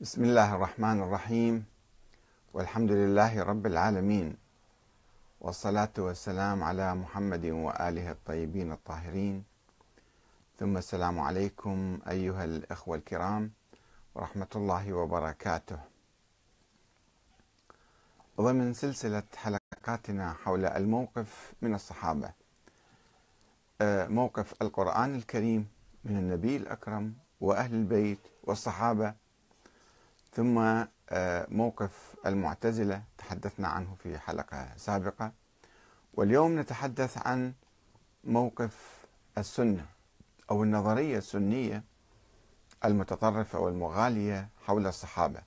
بسم الله الرحمن الرحيم. والحمد لله رب العالمين. والصلاة والسلام على محمد وآله الطيبين الطاهرين. ثم السلام عليكم أيها الأخوة الكرام ورحمة الله وبركاته. ضمن سلسلة حلقاتنا حول الموقف من الصحابة. آه، موقف القرآن الكريم من النبي الأكرم وأهل البيت والصحابة ثم آه، موقف المعتزلة تحدثنا عنه في حلقة سابقة. واليوم نتحدث عن موقف السنة أو النظرية السنية المتطرفة والمغالية حول الصحابة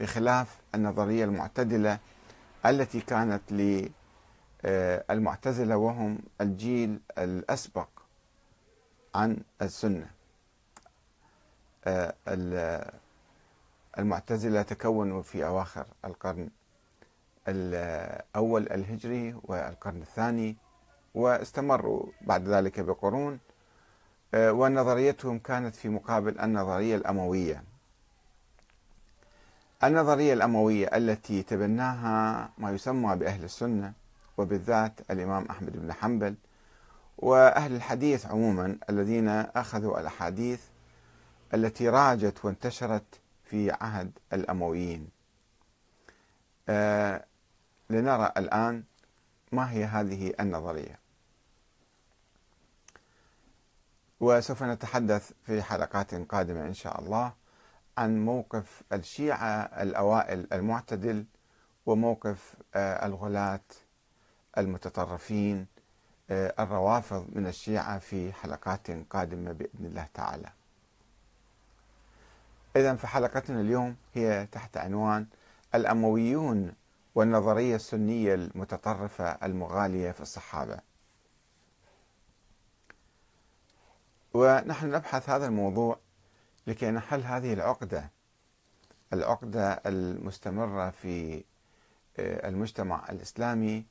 بخلاف النظرية المعتدلة التي كانت للمعتزلة وهم الجيل الأسبق عن السنة. آه، المعتزلة تكونوا في أواخر القرن الأول الهجري والقرن الثاني واستمروا بعد ذلك بقرون آه، ونظريتهم كانت في مقابل النظرية الأموية. النظرية الأموية التي تبناها ما يسمى بأهل السنة وبالذات الإمام أحمد بن حنبل وأهل الحديث عموما الذين أخذوا الأحاديث التي راجت وانتشرت في عهد الأمويين. آه لنرى الآن ما هي هذه النظرية. وسوف نتحدث في حلقات قادمة إن شاء الله عن موقف الشيعة الأوائل المعتدل وموقف آه الغلاة المتطرفين آه الروافض من الشيعة في حلقات قادمة بإذن الله تعالى. إذا فحلقتنا اليوم هي تحت عنوان الأمويون والنظرية السنية المتطرفة المغالية في الصحابة. ونحن نبحث هذا الموضوع لكي نحل هذه العقدة العقدة المستمرة في آه، المجتمع الإسلامي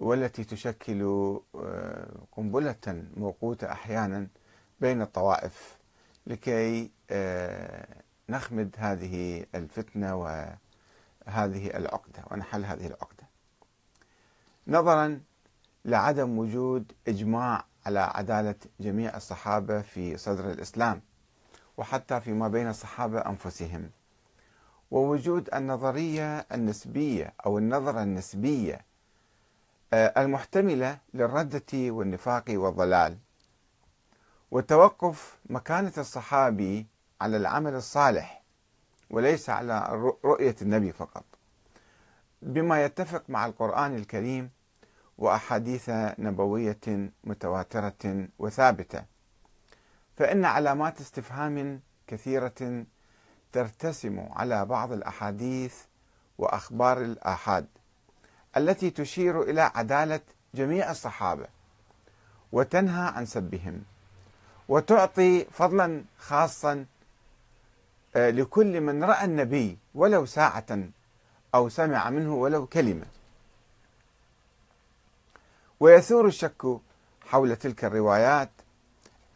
والتي تشكل آه، قنبلة موقوتة أحيانا بين الطوائف لكي آه، نخمد هذه الفتنة وهذه العقدة ونحل هذه العقدة. نظرا لعدم وجود إجماع على عدالة جميع الصحابة في صدر الإسلام وحتى فيما بين الصحابة أنفسهم. ووجود النظرية النسبية أو النظرة النسبية آه، المحتملة للردة والنفاق والضلال. وتوقف مكانة الصحابي على العمل الصالح وليس على رؤية النبي فقط. بما يتفق مع القرآن الكريم وأحاديث نبوية متواترة وثابتة فإن علامات استفهام كثيرة ترتسم على بعض الأحاديث وأخبار الآحاد التي تشير إلى عدالة جميع الصحابة وتنهى عن سبهم وتعطي فضلا خاصا لكل من رأى النبي ولو ساعة أو سمع منه ولو كلمة. ويثور الشك حول تلك الروايات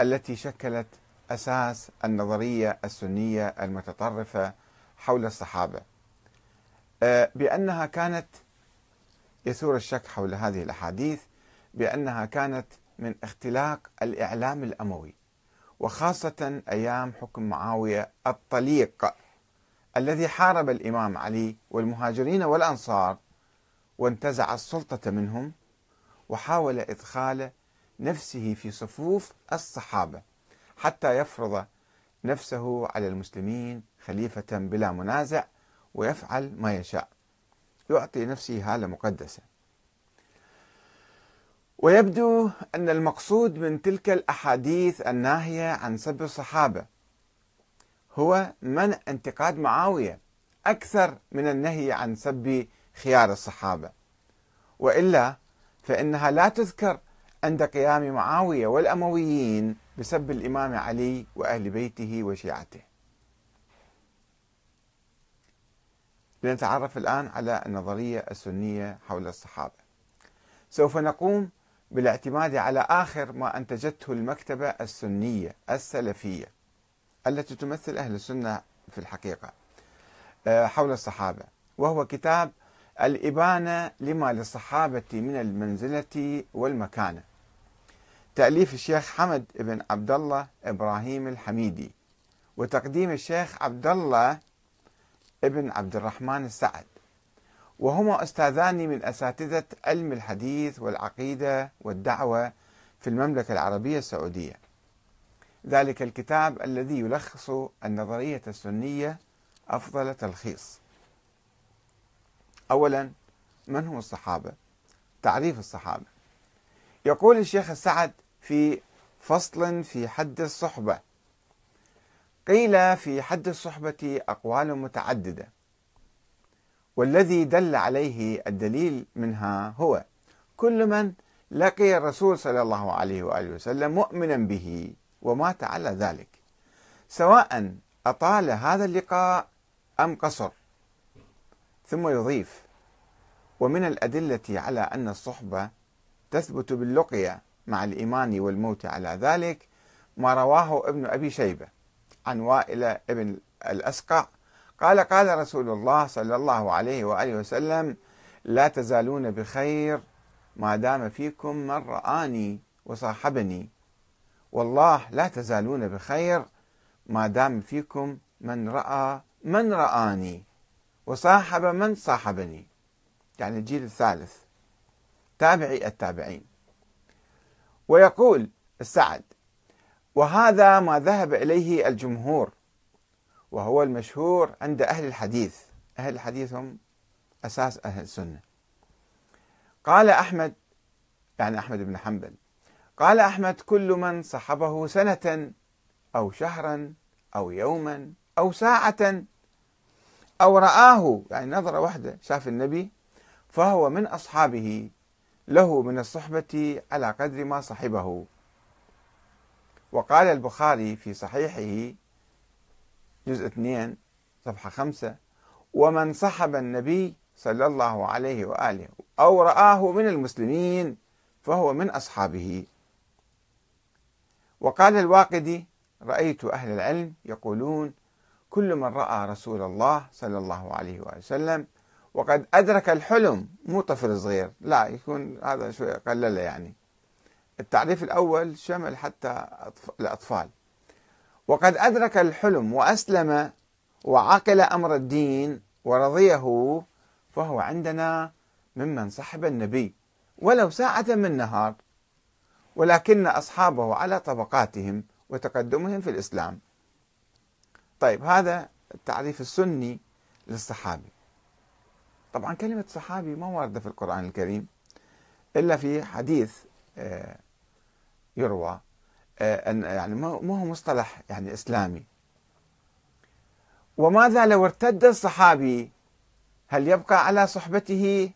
التي شكلت أساس النظرية السنية المتطرفة حول الصحابة. آه، بأنها كانت يثور الشك حول هذه الأحاديث بأنها كانت من اختلاق الإعلام الأموي. وخاصة أيام حكم معاوية الطليق الذي حارب الإمام علي والمهاجرين والأنصار وانتزع السلطة منهم وحاول إدخال نفسه في صفوف الصحابة حتى يفرض نفسه على المسلمين خليفة بلا منازع ويفعل ما يشاء. يعطي نفسه هالة مقدسة. ويبدو أن المقصود من تلك الأحاديث الناهية عن سب الصحابة هو منع انتقاد معاوية أكثر من النهي عن سب خيار الصحابة. وإلا فإنها لا تذكر عند قيام معاوية والأمويين بسب الإمام علي وأهل بيته وشيعته. لنتعرف الآن على النظرية السنية حول الصحابة. سوف نقوم بالاعتماد على آخر ما أنتجته المكتبة السنية السلفية التي تمثل أهل السنة في الحقيقة آه، حول الصحابة. وهو كتاب الإبانة لما للصحابة من المنزلة والمكانة. تأليف الشيخ حمد بن عبد الله إبراهيم الحميدي وتقديم الشيخ عبد الله ابن عبد الرحمن السعد. وهما أستاذان من أساتذة علم الحديث والعقيدة والدعوة في المملكة العربية السعودية. ذلك الكتاب الذي يلخص النظرية السنية أفضل تلخيص. أولا من هم الصحابة؟ تعريف الصحابة. يقول الشيخ السعد في فصل في حد الصحبة قيل في حد الصحبة أقوال متعددة. والذي دل عليه الدليل منها هو كل من لقي الرسول صلى الله عليه وآله وسلم مؤمنا به ومات على ذلك سواء أطال هذا اللقاء أم قصر ثم يضيف ومن الأدلة على أن الصحبة تثبت باللقية مع الإيمان والموت على ذلك ما رواه ابن أبي شيبة عن وائل ابن الأسقع قال قال رسول الله صلى الله عليه وآله وسلم لا تزالون بخير ما دام فيكم من رآني وصاحبني. والله لا تزالون بخير ما دام فيكم من رأى من رآني وصاحب من صاحبني. يعني الجيل الثالث. تابعي التابعين. ويقول السعد وهذا ما ذهب إليه الجمهور وهو المشهور عند أهل الحديث. أهل الحديث هم أساس أهل السنة. قال أحمد يعني أحمد بن حنبل قال أحمد كل من صحبه سنة أو شهرا أو يوما أو ساعة أو رآه يعني نظرة واحدة شاف النبي فهو من أصحابه له من الصحبة على قدر ما صحبه. وقال البخاري في صحيحه جزء 2 صفحة 5 ومن صحب النبي صلى الله عليه وآله أو رآه من المسلمين فهو من أصحابه. وقال الواقدي رأيت أهل العلم يقولون كل من رأى رسول الله صلى الله عليه وآله وسلم وقد أدرك الحلم مو طفل صغير لا يكون هذا شوية قلله يعني. التعريف الأول شمل حتى الأطفال وقد أدرك الحلم وأسلم وعقل أمر الدين ورضيه فهو عندنا ممن صحب النبي ولو ساعة من نهار ولكن أصحابه على طبقاتهم وتقدمهم في الإسلام. طيب هذا التعريف السني للصحابي. طبعا كلمة صحابي ما واردة في القرآن الكريم إلا في حديث آه، يروى. أن يعني ما هو مصطلح يعني إسلامي. وماذا لو ارتد الصحابي؟ هل يبقى على صحبته؟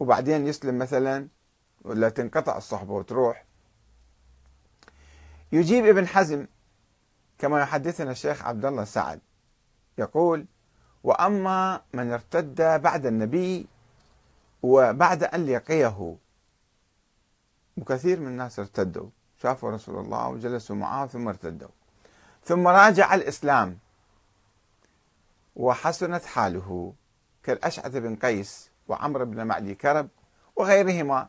وبعدين يسلم مثلا ولا تنقطع الصحبة وتروح؟ يجيب ابن حزم كما يحدثنا الشيخ عبد الله سعد يقول وأما من ارتد بعد النبي وبعد أن لقيه. وكثير من الناس ارتدوا. شافوا رسول الله وجلسوا معه ثم ارتدوا. ثم راجع الإسلام وحسنت حاله كالأشعث بن قيس وعمرو بن معدي كرب وغيرهما.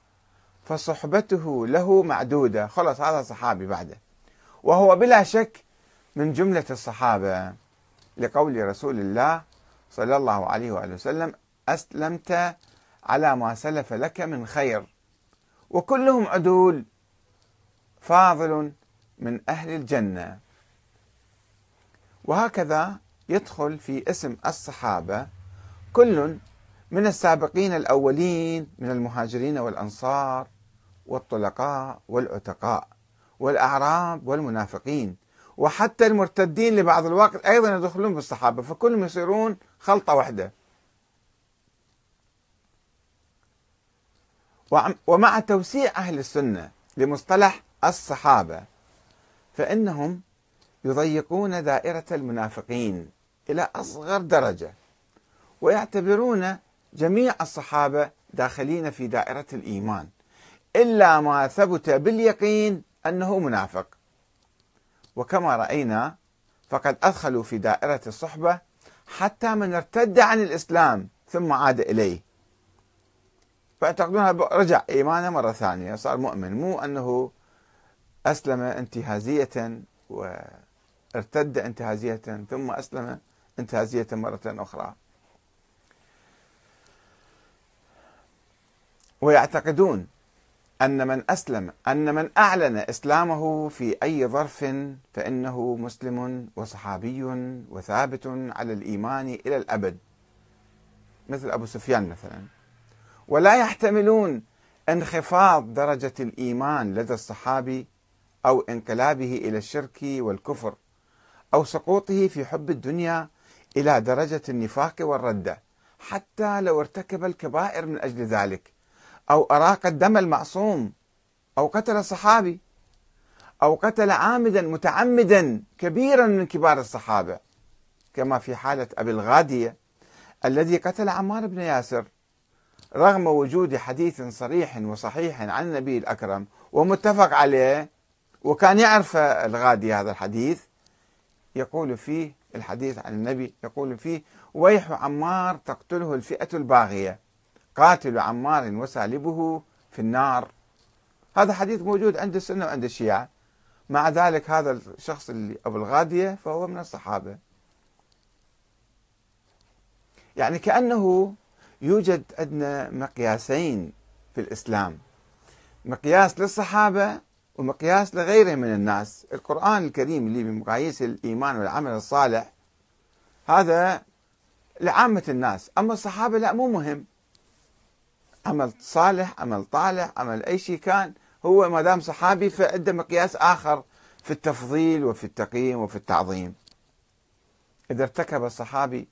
فصحبته له معدودة. خلص هذا صحابي بعده. وهو بلا شك من جملة الصحابة لقول رسول الله صلى الله عليه وآله وسلم أسلمت على ما سلف لك من خير. وكلهم عدول. فاضل من أهل الجنة. وهكذا يدخل في اسم الصحابة كل من السابقين الأولين من المهاجرين والأنصار والطلقاء والعتقاء والأعراب والمنافقين. وحتى المرتدين لبعض الوقت أيضا يدخلون بالصحابة فكلهم يصيرون خلطة واحدة. ومع توسيع أهل السنة لمصطلح الصحابة فإنهم يضيقون دائرة المنافقين إلى أصغر درجة ويعتبرون جميع الصحابة داخلين في دائرة الإيمان إلا ما ثبت باليقين أنه منافق. وكما رأينا فقد أدخلوا في دائرة الصحبة حتى من ارتد عن الإسلام ثم عاد إليه. فيعتقدون رجع إيمانه مرة ثانية صار مؤمن مو أنه أسلم انتهازية وارتد انتهازية ثم أسلم انتهازية مرة أخرى. ويعتقدون أن من أسلم أن من أعلن إسلامه في أي ظرف فإنه مسلم وصحابي وثابت على الإيمان إلى الأبد. مثل أبو سفيان مثلا. ولا يحتملون انخفاض درجة الإيمان لدى الصحابي أو انقلابه إلى الشرك والكفر أو سقوطه في حب الدنيا إلى درجة النفاق والردة حتى لو ارتكب الكبائر من أجل ذلك أو أراق الدم المعصوم أو قتل صحابي أو قتل عامدا متعمدا كبيرا من كبار الصحابة كما في حالة أبي الغادية الذي قتل عمار بن ياسر رغم وجود حديث صريح وصحيح عن النبي الأكرم ومتفق عليه وكان يعرف الغادي هذا الحديث يقول فيه الحديث عن النبي يقول فيه ويح عمار تقتله الفئة الباغية قاتل عمار وسالبه في النار. هذا حديث موجود عند السنة وعند الشيعة. مع ذلك هذا الشخص اللي أبو الغادية فهو من الصحابة. يعني كأنه يوجد عندنا مقياسين في الإسلام. مقياس للصحابة ومقياس لغيرهم من الناس. القرآن الكريم اللي بمقاييس الإيمان والعمل الصالح هذا لعامة الناس. أما الصحابة لا مو مهم. عمل صالح عمل طالح عمل أي شيء كان هو ما دام صحابي فعنده مقياس آخر في التفضيل وفي التقييم وفي التعظيم. إذا ارتكب الصحابي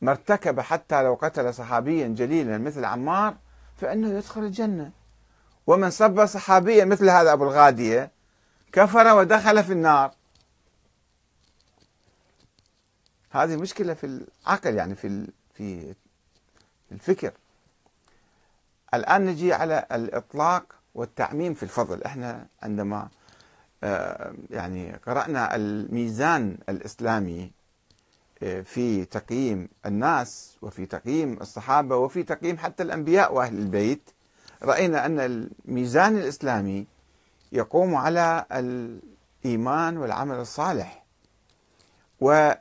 ما ارتكب حتى لو قتل صحابيا جليلا مثل عمار فإنه يدخل الجنة. ومن سب صحابيا مثل هذا أبو الغادية كفر ودخل في النار. هذه مشكلة في العقل يعني في في الفكر. الآن نجي على الإطلاق والتعميم في الفضل. إحنا عندما آه، يعني قرأنا الميزان الإسلامي آه، في تقييم الناس وفي تقييم الصحابة وفي تقييم حتى الأنبياء وأهل البيت رأينا أن الميزان الإسلامي يقوم على الإيمان والعمل الصالح. والأمور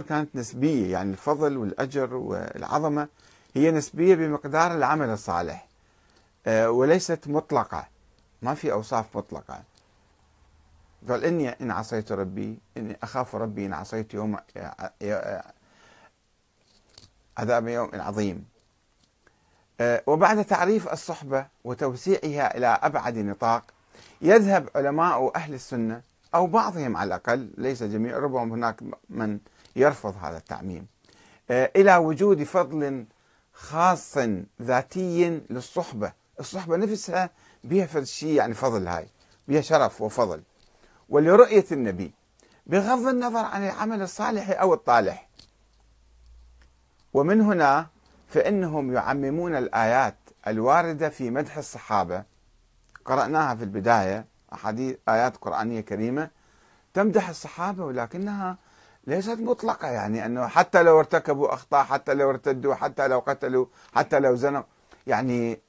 آه، كانت نسبية يعني الفضل والأجر والعظمة هي نسبية بمقدار العمل الصالح. آه، وليست مطلقة. ما في أوصاف مطلقة. قال إني إن عصيت ربي إني أخاف ربي إن عصيت يوم عذاب يوم عظيم. آه، وبعد تعريف الصحبة وتوسيعها إلى أبعد نطاق يذهب علماء أهل السنة أو بعضهم على الأقل ليس جميع ربما هناك من يرفض هذا التعميم آه، إلى وجود فضل خاص ذاتي للصحبة. الصحبة نفسها بها شيء يعني فضل هاي بها شرف وفضل. ولرؤية النبي بغض النظر عن العمل الصالح أو الطالح. ومن هنا فإنهم يعممون الآيات الواردة في مدح الصحابة. قرأناها في البداية أحاديث آيات قرآنية كريمة تمدح الصحابة ولكنها ليست مطلقة. يعني أنه حتى لو ارتكبوا أخطاء حتى لو ارتدوا حتى لو قتلوا حتى لو زنوا. يعني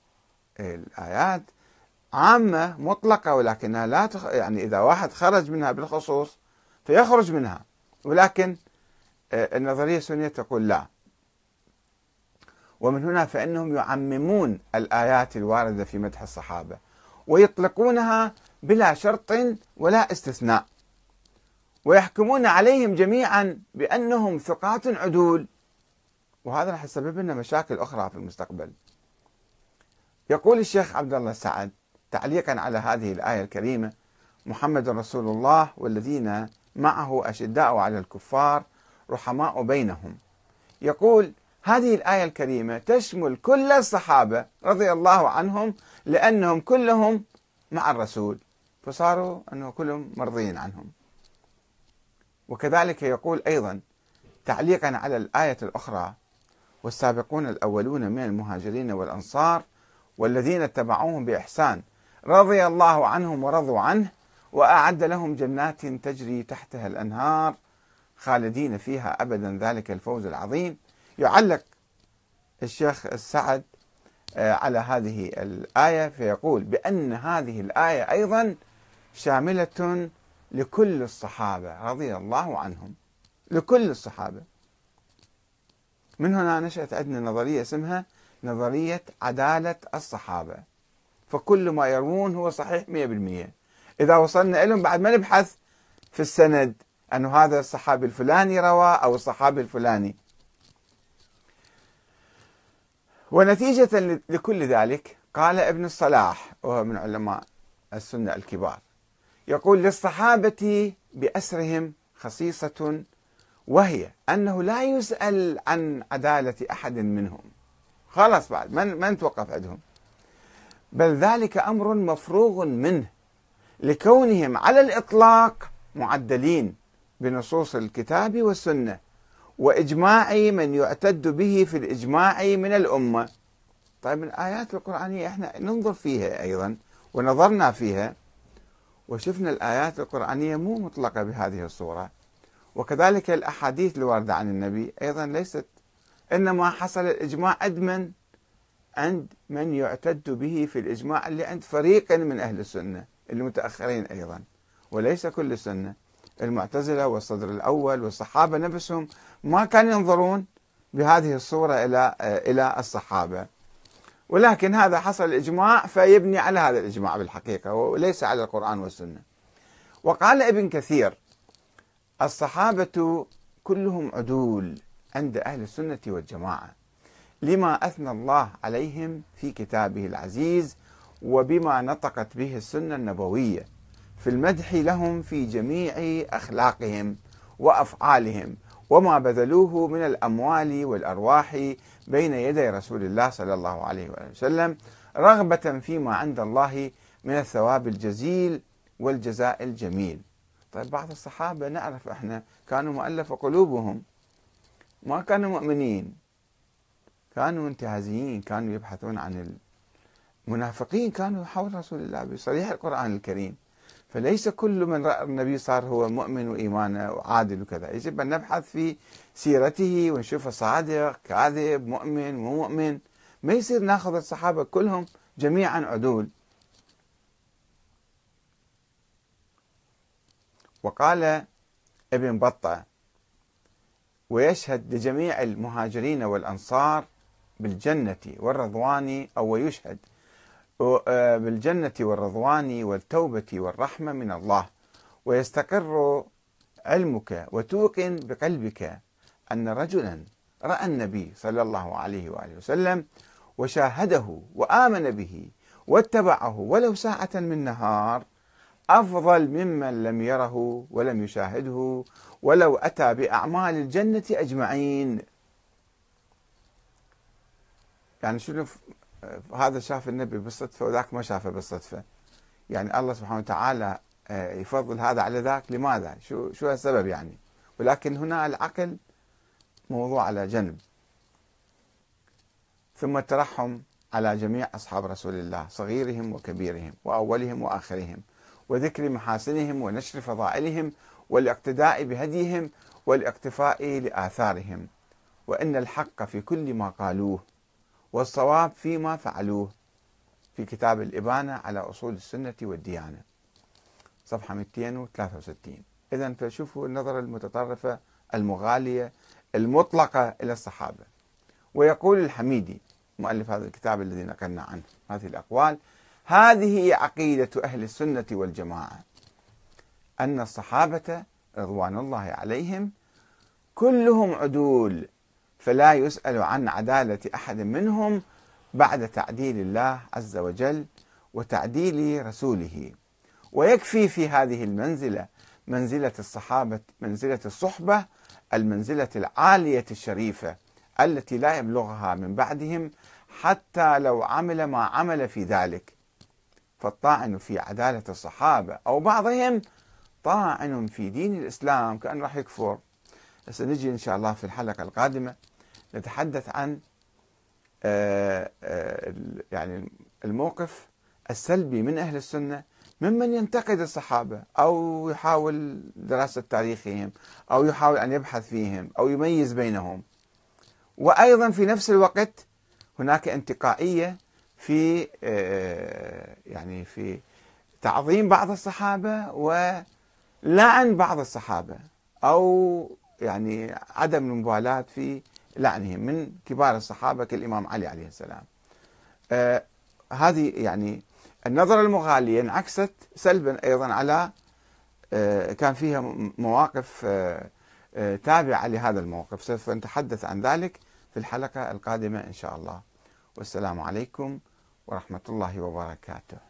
الآيات عامة مطلقة ولكنها لا تخ... يعني إذا واحد خرج منها بالخصوص فيخرج منها. ولكن آه، النظرية السنية تقول لا. ومن هنا فإنهم يعممون الآيات الواردة في مدح الصحابة ويطلقونها بلا شرط ولا استثناء ويحكمون عليهم جميعا بأنهم ثقات عدول. وهذا راح يسبب لنا مشاكل أخرى في المستقبل. يقول الشيخ عبد الله السعد تعليقا على هذه الآية الكريمة محمد رسول الله والذين معه أشداء على الكفار رحماء بينهم يقول هذه الآية الكريمة تشمل كل الصحابة رضي الله عنهم لأنهم كلهم مع الرسول فصاروا أنه كلهم مرضين عنهم. وكذلك يقول أيضا تعليقا على الآية الأخرى والسابقون الأولون من المهاجرين والأنصار والذين اتبعوهم بإحسان رضي الله عنهم ورضوا عنه وأعد لهم جنات تجري تحتها الأنهار خالدين فيها أبدا ذلك الفوز العظيم. يعلق الشيخ السعد آه، على هذه الآية فيقول بأن هذه الآية أيضا شاملة لكل الصحابة رضي الله عنهم لكل الصحابة. من هنا نشأت عندنا نظرية اسمها نظرية عدالة الصحابة. فكل ما يروون هو صحيح 100% إذا وصلنا لهم بعد ما نبحث في السند أن هذا الصحابي الفلاني روى أو الصحابي الفلاني. ونتيجة لكل ذلك قال ابن الصلاح وهو من علماء السنة الكبار يقول للصحابة بأسرهم خصيصة وهي أنه لا يسأل عن عدالة أحد منهم. خلاص بعد من من توقف عندهم؟ بل ذلك أمر مفروغ منه لكونهم على الإطلاق معدلين بنصوص الكتاب والسنة. وإجماع من يعتد به في الإجماع من الأمة. طيب الآيات القرآنية إحنا ننظر فيها أيضا ونظرنا فيها وشفنا الآيات القرآنية مو مطلقة بهذه الصورة. وكذلك الأحاديث الواردة عن النبي أيضا ليست إنما حصل الإجماع عند من عند من يعتد به في الإجماع اللي عند فريق من أهل السنة المتأخرين أيضا وليس كل السنة. المعتزلة والصدر الأول والصحابة نفسهم ما كانوا ينظرون بهذه الصورة إلى إلى الصحابة. ولكن هذا حصل الإجماع فيبني على هذا الإجماع بالحقيقة وليس على القرآن والسنة. وقال ابن كثير الصحابة كلهم عدول عند أهل السنة والجماعة لما أثنى الله عليهم في كتابه العزيز وبما نطقت به السنة النبوية. في المدح لهم في جميع أخلاقهم وأفعالهم وما بذلوه من الأموال والأرواح بين يدي رسول الله صلى الله عليه وسلم رغبة فيما عند الله من الثواب الجزيل والجزاء الجميل. طيب بعض الصحابة نعرف إحنا كانوا مؤلف قلوبهم. ما كانوا مؤمنين. كانوا انتهازيين كانوا يبحثون عن المنافقين كانوا حول رسول الله بصريح القرآن الكريم. فليس كل من رأى النبي صار هو مؤمن وإيمانه وعادل وكذا. يجب أن نبحث في سيرته ونشوفه صادق كاذب مؤمن مو مؤمن. ما يصير ناخذ الصحابة كلهم جميعا عدول. وقال ابن بطة ويشهد لجميع المهاجرين والأنصار بالجنة والرضوان أو ويشهد آه، بالجنة والرضوان والتوبة والرحمة من الله. ويستقر علمك وتوقن بقلبك أن رجلا رأى النبي صلى الله عليه وآله وسلم وشاهده وآمن به واتبعه ولو ساعة من نهار أفضل ممن لم يره ولم يشاهده ولو أتى بأعمال الجنة أجمعين. يعني شنو هذا شاف النبي بالصدفة وذاك ما شافه بالصدفة. يعني الله سبحانه وتعالى آه، يفضل هذا على ذاك لماذا؟ شو شو السبب يعني؟ ولكن هنا العقل موضوع على جنب. ثم الترحم على جميع أصحاب رسول الله صغيرهم وكبيرهم وأولهم وآخرهم وذكر محاسنهم ونشر فضائلهم والاقتداء بهديهم والاقتفاء لآثارهم. وإن الحق في كل ما قالوه. والصواب فيما فعلوه في كتاب الإبانة على أصول السنة والديانة. صفحة 263 إذا فشوفوا النظرة المتطرفة المغالية المطلقة إلى الصحابة. ويقول الحميدي مؤلف هذا الكتاب الذي نقلنا عنه هذه الأقوال هذه هي عقيدة أهل السنة والجماعة أن الصحابة رضوان الله عليهم كلهم عدول فلا يسأل عن عدالة أحد منهم بعد تعديل الله عز وجل وتعديل رسوله. ويكفي في هذه المنزلة منزلة الصحابة منزلة الصحبة المنزلة العالية الشريفة التي لا يبلغها من بعدهم حتى لو عمل ما عمل في ذلك. فالطاعن في عدالة الصحابة أو بعضهم طاعن في دين الإسلام كأن راح يكفر. سنجي إن شاء الله في الحلقة القادمة نتحدث عن آه، آه، يعني الموقف السلبي من أهل السنة ممن ينتقد الصحابة أو يحاول دراسة تاريخهم أو يحاول أن يبحث فيهم أو يميز بينهم. وأيضا في نفس الوقت هناك انتقائية في آه، يعني في تعظيم بعض الصحابة ولعن بعض الصحابة أو يعني عدم المبالاة في لعنهم من كبار الصحابة كالإمام علي عليه السلام. آه هذه يعني النظرة المغالية انعكست سلبا أيضا على آه كان فيها مواقف آه آه تابعة لهذا الموقف. سوف نتحدث عن ذلك في الحلقة القادمة إن شاء الله. والسلام عليكم ورحمة الله وبركاته.